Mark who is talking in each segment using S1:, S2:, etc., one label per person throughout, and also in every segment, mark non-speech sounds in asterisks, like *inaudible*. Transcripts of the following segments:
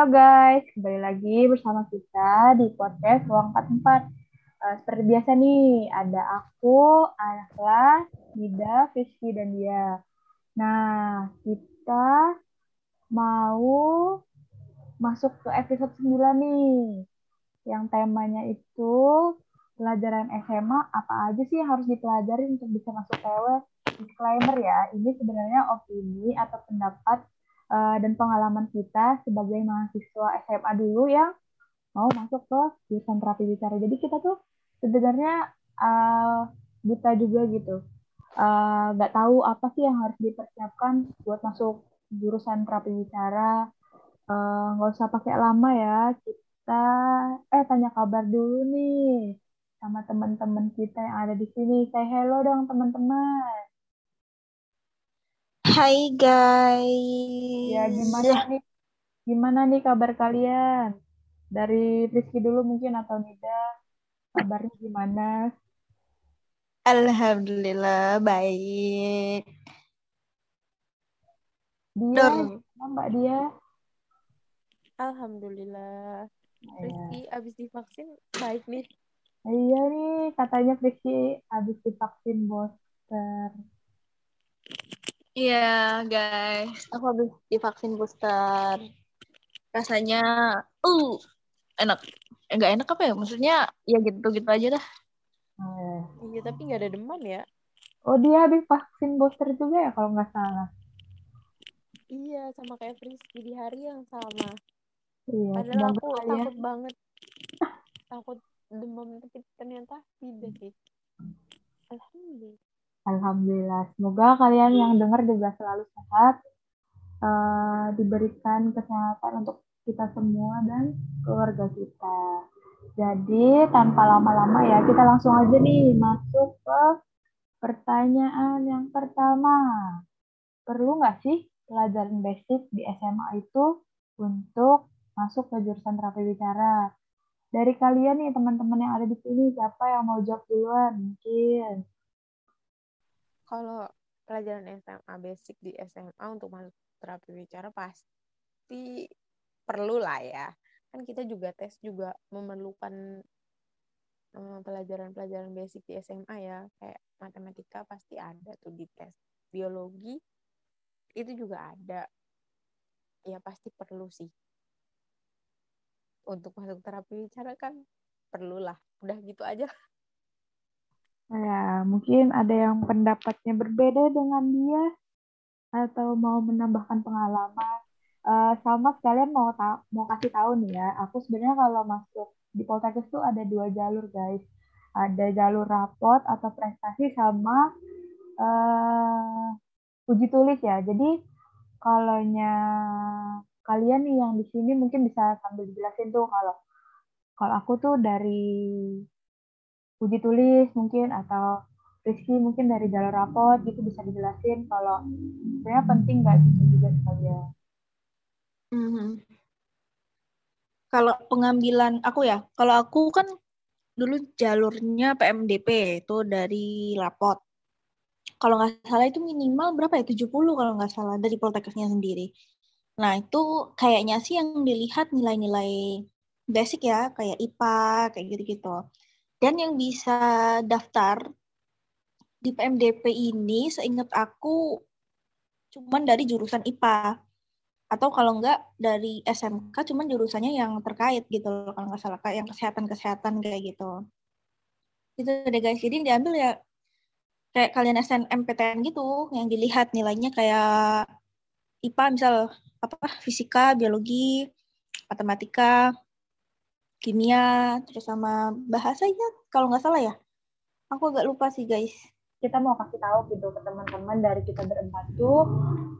S1: Halo guys, kembali lagi bersama kita di podcast Ruang 44. Uh, seperti biasa nih, ada aku, anak kelas, Nida, Fiski, dan dia. Nah, kita mau masuk ke episode 9 nih. Yang temanya itu pelajaran SMA, apa aja sih harus dipelajari untuk bisa masuk PW? Disclaimer ya, ini sebenarnya opini atau pendapat uh, dan pengalaman kita sebagai mahasiswa SMA dulu yang mau masuk ke jurusan terapi bicara. Jadi kita tuh sebenarnya uh, buta juga gitu. Eh, nggak uh, tahu apa sih yang harus dipersiapkan buat masuk jurusan terapi bicara. Nggak uh, usah pakai lama ya. Kita eh tanya kabar dulu nih sama teman-teman kita yang ada di sini. Say hello dong teman-teman.
S2: Hai guys.
S1: Ya gimana nih? Gimana nih kabar kalian? Dari Rizky dulu mungkin atau Nida. Kabarnya gimana?
S2: Alhamdulillah baik.
S1: Dia, Mbak dia?
S3: Alhamdulillah. Iya. Rizky abis divaksin baik nih.
S1: Iya nih, katanya Rizky abis divaksin booster.
S2: Iya, guys. Aku habis divaksin booster. Rasanya, uh, enak. Enggak enak apa ya? Maksudnya, ya gitu-gitu aja dah.
S3: Oh, iya, tapi nggak ada demam ya.
S1: Oh, dia habis vaksin booster juga ya kalau nggak salah.
S3: Iya, sama kayak Frisky di hari yang sama.
S1: Iya,
S3: Padahal aku ya. takut banget. takut demam, tapi ternyata tidak sih. Alhamdulillah.
S1: Semoga kalian yang dengar juga selalu sehat, uh, diberikan kesehatan untuk kita semua dan keluarga kita. Jadi tanpa lama-lama ya, kita langsung aja nih masuk ke pertanyaan yang pertama. Perlu nggak sih pelajaran basic di SMA itu untuk masuk ke jurusan terapi bicara? Dari kalian nih teman-teman yang ada di sini, siapa yang mau jawab duluan? Mungkin
S3: kalau pelajaran SMA basic di SMA untuk masuk terapi bicara pasti perlu lah ya. Kan kita juga tes juga memerlukan pelajaran-pelajaran basic di SMA ya. Kayak matematika pasti ada tuh di tes. Biologi itu juga ada. Ya pasti perlu sih. Untuk masuk terapi bicara kan perlulah udah gitu aja
S1: Ya, mungkin ada yang pendapatnya berbeda dengan dia atau mau menambahkan pengalaman. Uh, sama sekalian mau ta mau kasih tahu nih ya, aku sebenarnya kalau masuk di Poltekkes tuh ada dua jalur guys. Ada jalur rapot atau prestasi sama uh, uji tulis ya. Jadi kalau kalian nih yang di sini mungkin bisa sambil dijelasin tuh kalau kalau aku tuh dari uji tulis mungkin atau Rizky mungkin dari jalur rapot gitu bisa dijelasin kalau sebenarnya penting nggak gitu juga sekalian.
S2: Mm-hmm. Kalau pengambilan aku ya, kalau aku kan dulu jalurnya PMDP itu dari rapot. Kalau nggak salah itu minimal berapa ya? 70 kalau nggak salah dari Poltekkesnya sendiri. Nah, itu kayaknya sih yang dilihat nilai-nilai basic ya, kayak IPA, kayak gitu-gitu. Dan yang bisa daftar di PMDP ini seingat aku cuman dari jurusan IPA. Atau kalau enggak dari SMK cuman jurusannya yang terkait gitu loh kalau nggak salah kayak yang kesehatan-kesehatan kayak gitu. Itu deh guys. Jadi diambil ya kayak kalian SNMPTN gitu yang dilihat nilainya kayak IPA misal apa fisika, biologi, matematika, kimia, terus sama bahasa ya, kalau nggak salah ya. Aku agak lupa sih guys.
S1: Kita mau kasih tahu gitu ke teman-teman dari kita berempat tuh,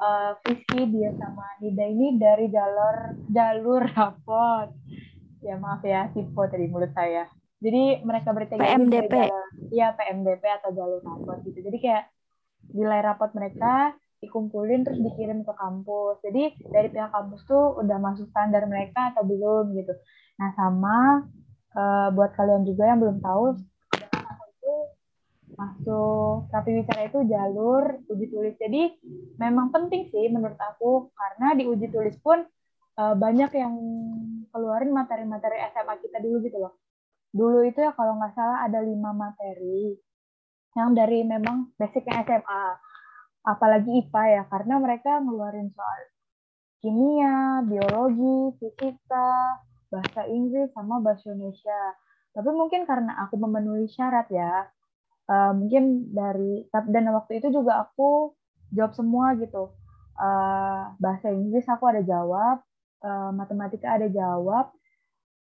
S1: uh, Rizky, dia sama Nida ini dari jalur jalur rapot. Ya maaf ya, tipe tadi mulut saya. Jadi mereka bertiga
S2: PMDP.
S1: Iya PMDP atau jalur rapot gitu. Jadi kayak nilai rapot mereka dikumpulin terus dikirim ke kampus. Jadi dari pihak kampus tuh udah masuk standar mereka atau belum gitu. Nah, sama uh, buat kalian juga yang belum tahu, itu masuk terapi bicara itu jalur uji tulis. Jadi memang penting sih menurut aku karena di uji tulis pun uh, banyak yang keluarin materi-materi SMA kita dulu gitu loh. Dulu itu ya kalau nggak salah ada lima materi yang dari memang basicnya SMA. Apalagi IPA ya, karena mereka ngeluarin soal kimia, biologi, fisika, bahasa Inggris, sama bahasa Indonesia. Tapi mungkin karena aku memenuhi syarat ya, uh, mungkin dari dan waktu itu juga aku jawab semua gitu. Uh, bahasa Inggris aku ada jawab, uh, matematika ada jawab,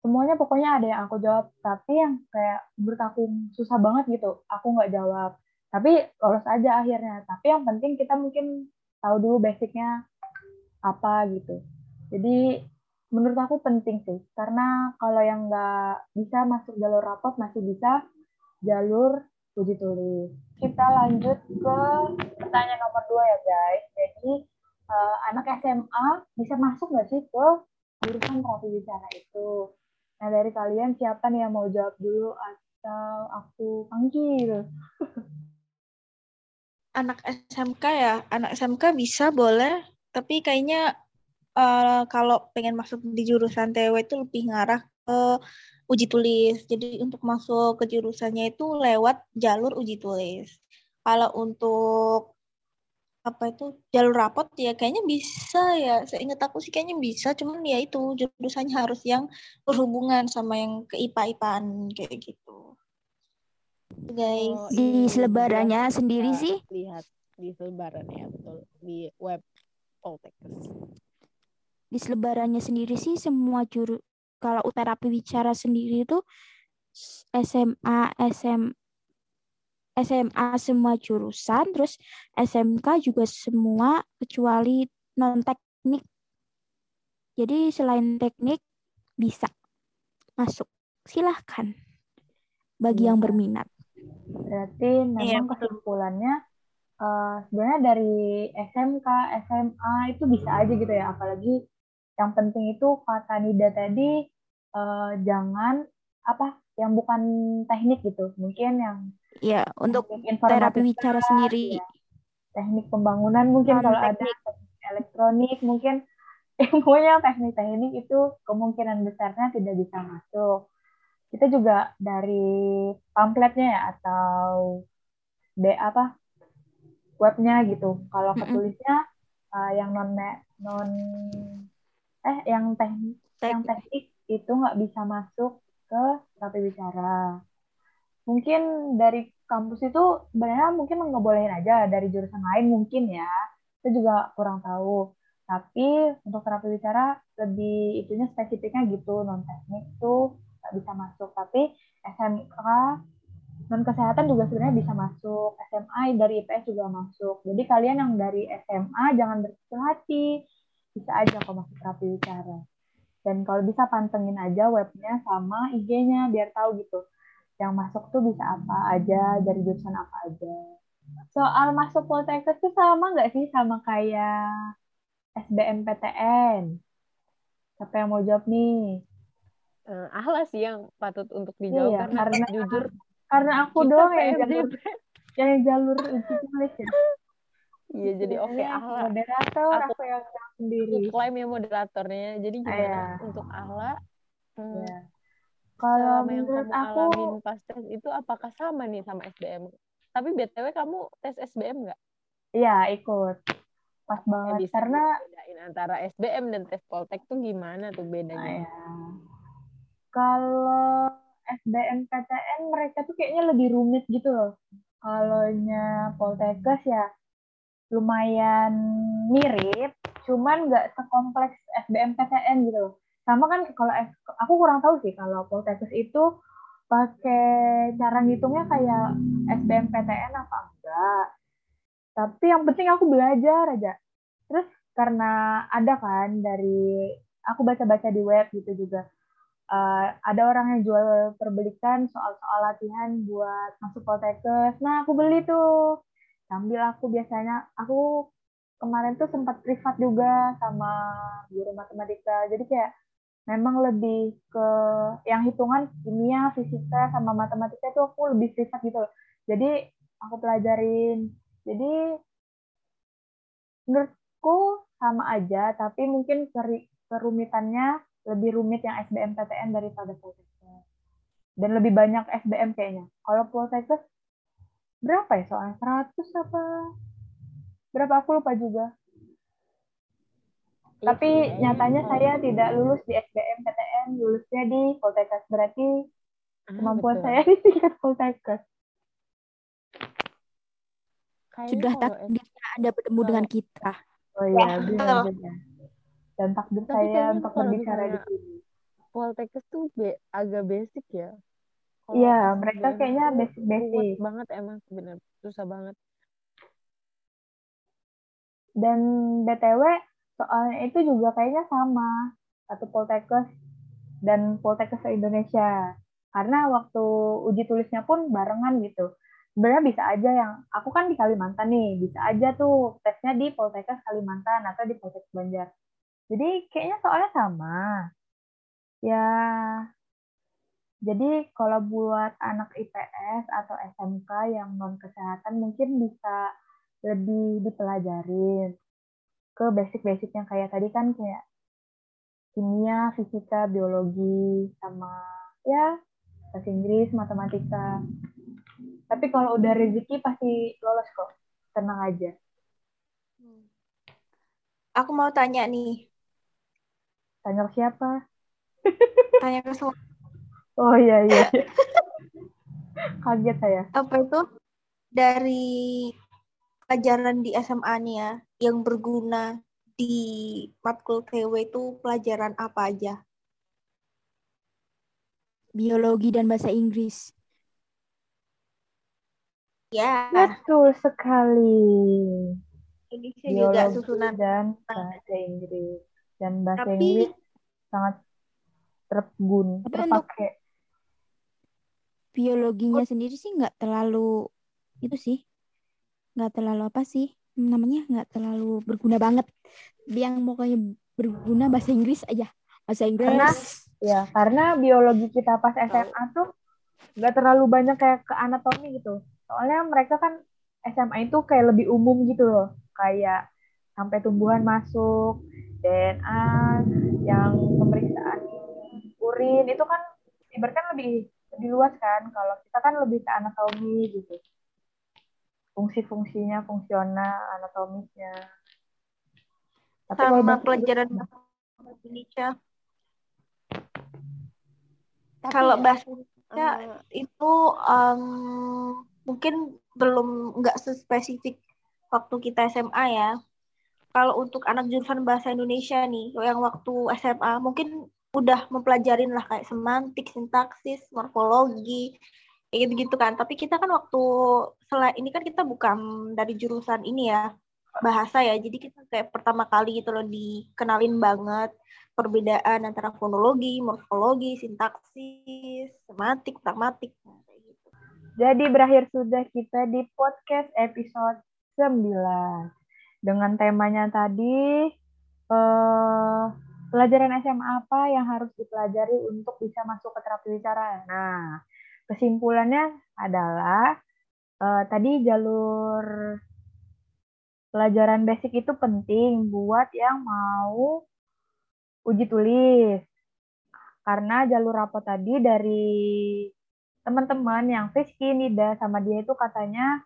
S1: semuanya pokoknya ada yang aku jawab. Tapi yang kayak aku susah banget gitu, aku nggak jawab. Tapi lolos aja akhirnya. Tapi yang penting kita mungkin tahu dulu basicnya apa gitu. Jadi menurut aku penting sih, karena kalau yang nggak bisa masuk jalur rapot masih bisa jalur uji tulis. Kita lanjut ke pertanyaan nomor dua ya guys. Jadi uh, anak SMA bisa masuk nggak sih ke jurusan terapi bicara itu? Nah dari kalian siapa nih yang mau jawab dulu atau aku panggil? *laughs*
S2: anak SMK ya, anak SMK bisa boleh, tapi kayaknya uh, kalau pengen masuk di jurusan TW itu lebih ngarah ke uji tulis. Jadi untuk masuk ke jurusannya itu lewat jalur uji tulis. Kalau untuk apa itu jalur rapot ya kayaknya bisa ya seingat aku sih kayaknya bisa cuman ya itu jurusannya harus yang berhubungan sama yang ke IPA IPAan kayak gitu guys
S4: oh, di selebarannya sendiri sih
S3: lihat di selebaran ya betul di web Poltekkes
S4: di selebarannya sendiri sih semua juru kalau utarapi bicara sendiri itu SMA SM SMA semua jurusan, terus SMK juga semua kecuali non teknik. Jadi selain teknik bisa masuk. Silahkan bagi yang iya. berminat.
S1: Berarti memang iya, kesimpulannya uh, sebenarnya dari SMK, SMA itu bisa aja gitu ya. Apalagi yang penting itu kata Nida tadi uh, jangan apa yang bukan teknik gitu. Mungkin yang
S4: Ya, untuk terapi bicara sendiri.
S1: Ya. Teknik pembangunan mungkin kalau teknik. ada elektronik mungkin *laughs* ilmunya teknik-teknik itu kemungkinan besarnya tidak bisa masuk. Kita juga dari pamfletnya ya atau B apa webnya gitu. Kalau ketulisnya uh, yang non non eh yang teknik, teknik. yang teknik. itu nggak bisa masuk ke terapi bicara. Mungkin dari kampus itu sebenarnya mungkin ngebolehin aja dari jurusan lain mungkin ya. Saya juga kurang tahu. Tapi untuk terapi bicara lebih itunya spesifiknya gitu non teknik tuh nggak bisa masuk tapi SMK non kesehatan juga sebenarnya bisa masuk SMA dari IPS juga masuk jadi kalian yang dari SMA jangan berkecil hati bisa aja kok masuk terapi bicara dan kalau bisa pantengin aja webnya sama IG-nya biar tahu gitu yang masuk tuh bisa apa aja dari jurusan apa aja. Soal masuk Poltekkes tuh sama nggak sih sama kayak SBMPTN? Siapa yang mau jawab nih?
S3: Uh, Ahla sih yang patut untuk dijawab iya,
S1: karena, karena jujur karena aku doang yang *laughs* jalur yang jalur uji tulis ya.
S3: Iya, jadi oke okay, Ahla.
S1: Moderator aku, aku yang sendiri.
S3: Klaim ya moderatornya. Jadi gimana Ayah. untuk Ahla? Hmm, yeah
S1: kalau yang kamu aku,
S3: alamin pas tes itu apakah sama nih sama SBM? Tapi BTW kamu tes SBM nggak?
S1: Iya, ikut. Pas banget. Ya, Karena
S3: bedain antara SBM dan tes Poltek tuh gimana tuh bedanya?
S1: ya. Kalau SBM PTN mereka tuh kayaknya lebih rumit gitu loh. Kalau nya Poltekkes ya lumayan mirip, cuman nggak sekompleks SBM PTN gitu loh sama kan kalau aku kurang tahu sih kalau Poltekkes itu pakai cara ngitungnya kayak SBMPTN apa enggak. Tapi yang penting aku belajar aja. Terus karena ada kan dari aku baca-baca di web gitu juga. Uh, ada orang yang jual perbelikan soal-soal latihan buat masuk Poltekkes. Nah, aku beli tuh. Sambil aku biasanya aku kemarin tuh sempat privat juga sama guru matematika. Jadi kayak memang lebih ke yang hitungan kimia, fisika sama matematika itu aku lebih privat gitu loh. Jadi aku pelajarin. Jadi menurutku sama aja, tapi mungkin kerumitannya lebih rumit yang SBMPTN daripada Poltekkes. Dan lebih banyak SBM kayaknya. Kalau Poltekkes berapa ya soalnya? 100 apa? Berapa aku lupa juga. Tapi
S3: Iya,
S1: nyatanya
S3: iya.
S1: saya tidak lulus di SBM PTN, lulusnya di Poltekkes. Berarti
S3: Ah,
S1: kemampuan
S3: betul.
S1: saya *laughs* di tingkat Poltekkes.
S4: Sudah takdirnya Anda bertemu dengan kita.
S1: Oh
S2: Ya,
S1: iya,
S2: betul.
S1: Dan takdir
S3: Tapi
S1: saya untuk berbicara di sini.
S3: Poltekkes tuh be- agak basic ya.
S1: Iya, mereka kayaknya basic-basic.
S3: banget emang sebenarnya susah banget.
S1: Dan BTW, soalnya itu juga kayaknya sama. Satu Poltekkes dan Poltekkes se-Indonesia. Karena waktu uji tulisnya pun barengan gitu. Sebenarnya bisa aja yang, aku kan di Kalimantan nih, bisa aja tuh tesnya di Poltekkes Kalimantan atau di Poltekkes Banjar. Jadi kayaknya soalnya sama. Ya, jadi kalau buat anak IPS atau SMK yang non kesehatan mungkin bisa lebih dipelajarin ke basic-basic yang kayak tadi kan kayak kimia, fisika, biologi, sama ya bahasa Inggris, matematika. Tapi kalau udah rezeki pasti lolos kok. Tenang aja.
S2: Aku mau tanya nih,
S1: Tanya ke siapa?
S2: tanya ke semua
S1: Oh iya iya. Kaget saya.
S2: apa itu dari pelajaran di SMA nih ya yang berguna di matkul TW itu pelajaran apa aja?
S4: Biologi dan bahasa Inggris.
S2: Ya,
S1: Betul sekali.
S2: Indonesia juga
S1: Biologi
S2: susunan.
S1: dan bahasa Inggris. Dan bahasa
S2: Tapi
S1: Inggris sangat tergun,
S4: Tapi untuk-
S1: terpakai.
S4: Biologinya sendiri sih nggak terlalu itu sih nggak terlalu apa sih namanya nggak terlalu berguna banget. Yang pokoknya berguna bahasa Inggris aja. Bahasa Inggris.
S1: Karena ya karena biologi kita pas SMA tuh nggak terlalu banyak kayak ke anatomi gitu. Soalnya mereka kan SMA itu kayak lebih umum gitu loh, kayak sampai tumbuhan masuk, DNA, yang pemeriksaan urin itu kan ibaratkan lebih lebih luas kan. Kalau kita kan lebih ke anatomi gitu. Fungsi-fungsinya, fungsional, anatomisnya. Tapi kalau
S2: sama
S1: bahasa
S2: pelajaran bahasa Indonesia.
S3: Tapi
S2: Kalau
S3: ya,
S2: bahasa Indonesia
S3: eh,
S2: itu em, mungkin belum nggak sespesifik waktu kita SMA ya. Kalau untuk anak jurusan bahasa Indonesia nih, yang waktu SMA mungkin udah mempelajarin lah kayak semantik, sintaksis, morfologi, kayak gitu-gitu kan. Tapi kita kan waktu selain ini kan kita bukan dari jurusan ini ya, bahasa ya. Jadi kita kayak pertama kali gitu loh dikenalin banget perbedaan antara fonologi, morfologi, sintaksis, semantik, pragmatik. Nah, gitu.
S1: Jadi berakhir sudah kita di podcast episode 9. Dengan temanya tadi, eh, pelajaran SMA apa yang harus dipelajari untuk bisa masuk ke terapi bicara. Nah, kesimpulannya adalah eh, tadi jalur pelajaran basic itu penting buat yang mau uji tulis. Karena jalur rapot tadi dari teman-teman yang Rizky, Nida, sama dia itu katanya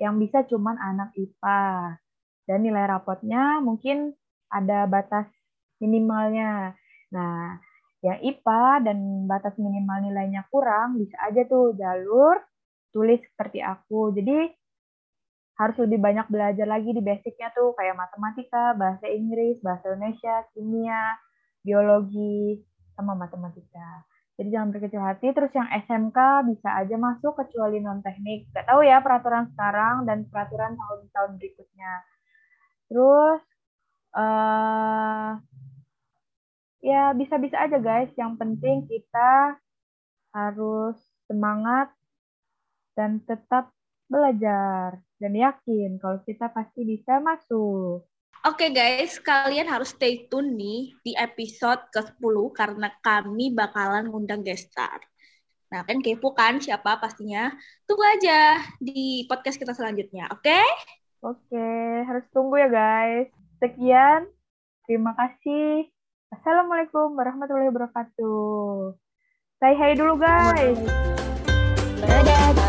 S1: yang bisa cuman anak IPA. Dan nilai rapotnya mungkin ada batas minimalnya. Nah, yang IPA dan batas minimal nilainya kurang, bisa aja tuh jalur tulis seperti aku. Jadi harus lebih banyak belajar lagi di basicnya tuh kayak matematika, bahasa Inggris, bahasa Indonesia, kimia, biologi, sama matematika. Jadi jangan berkecil hati. Terus yang SMK bisa aja masuk kecuali non teknik. Gak tahu ya peraturan sekarang dan peraturan tahun-tahun berikutnya. Terus eh ya bisa-bisa aja guys. Yang penting kita harus semangat dan tetap belajar dan yakin kalau kita pasti bisa masuk.
S2: Oke guys, kalian harus stay tune nih di episode ke-10 karena kami bakalan ngundang guest star. Nah, kan kepo kan siapa pastinya? Tunggu aja di podcast kita selanjutnya, oke?
S1: Oke, harus tunggu ya guys. Sekian. Terima kasih. Assalamualaikum warahmatullahi wabarakatuh. Say hi dulu guys.
S4: Dadah, guys.